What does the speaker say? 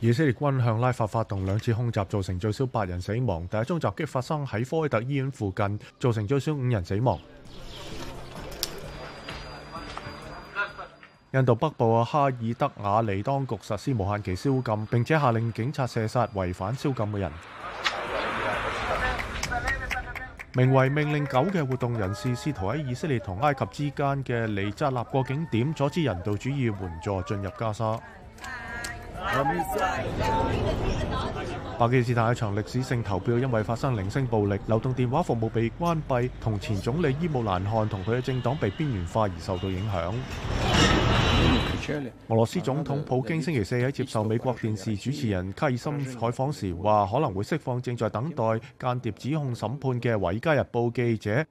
以色列軍向拉法發動兩次空襲，造成最少八人死亡。第一宗襲擊發生喺科威特醫院附近，造成最少五人死亡。印度北部嘅哈爾德雅尼當局實施無限期宵禁，並且下令警察射殺違反宵禁嘅人。名為命令九嘅活動人士試圖喺以色列同埃及之間嘅尼扎納過景點，阻止人道主義援助進入加沙。巴基斯坦一場歷史性投票因為發生零星暴力、流動電話服務被關閉、同前總理伊姆蘭汗同佢嘅政黨被邊緣化而受到影響。俄羅斯總統普京星期四喺接受美國電視主持人卡爾森采訪時，話可能會釋放正在等待間諜指控審判嘅《華加日報》記者。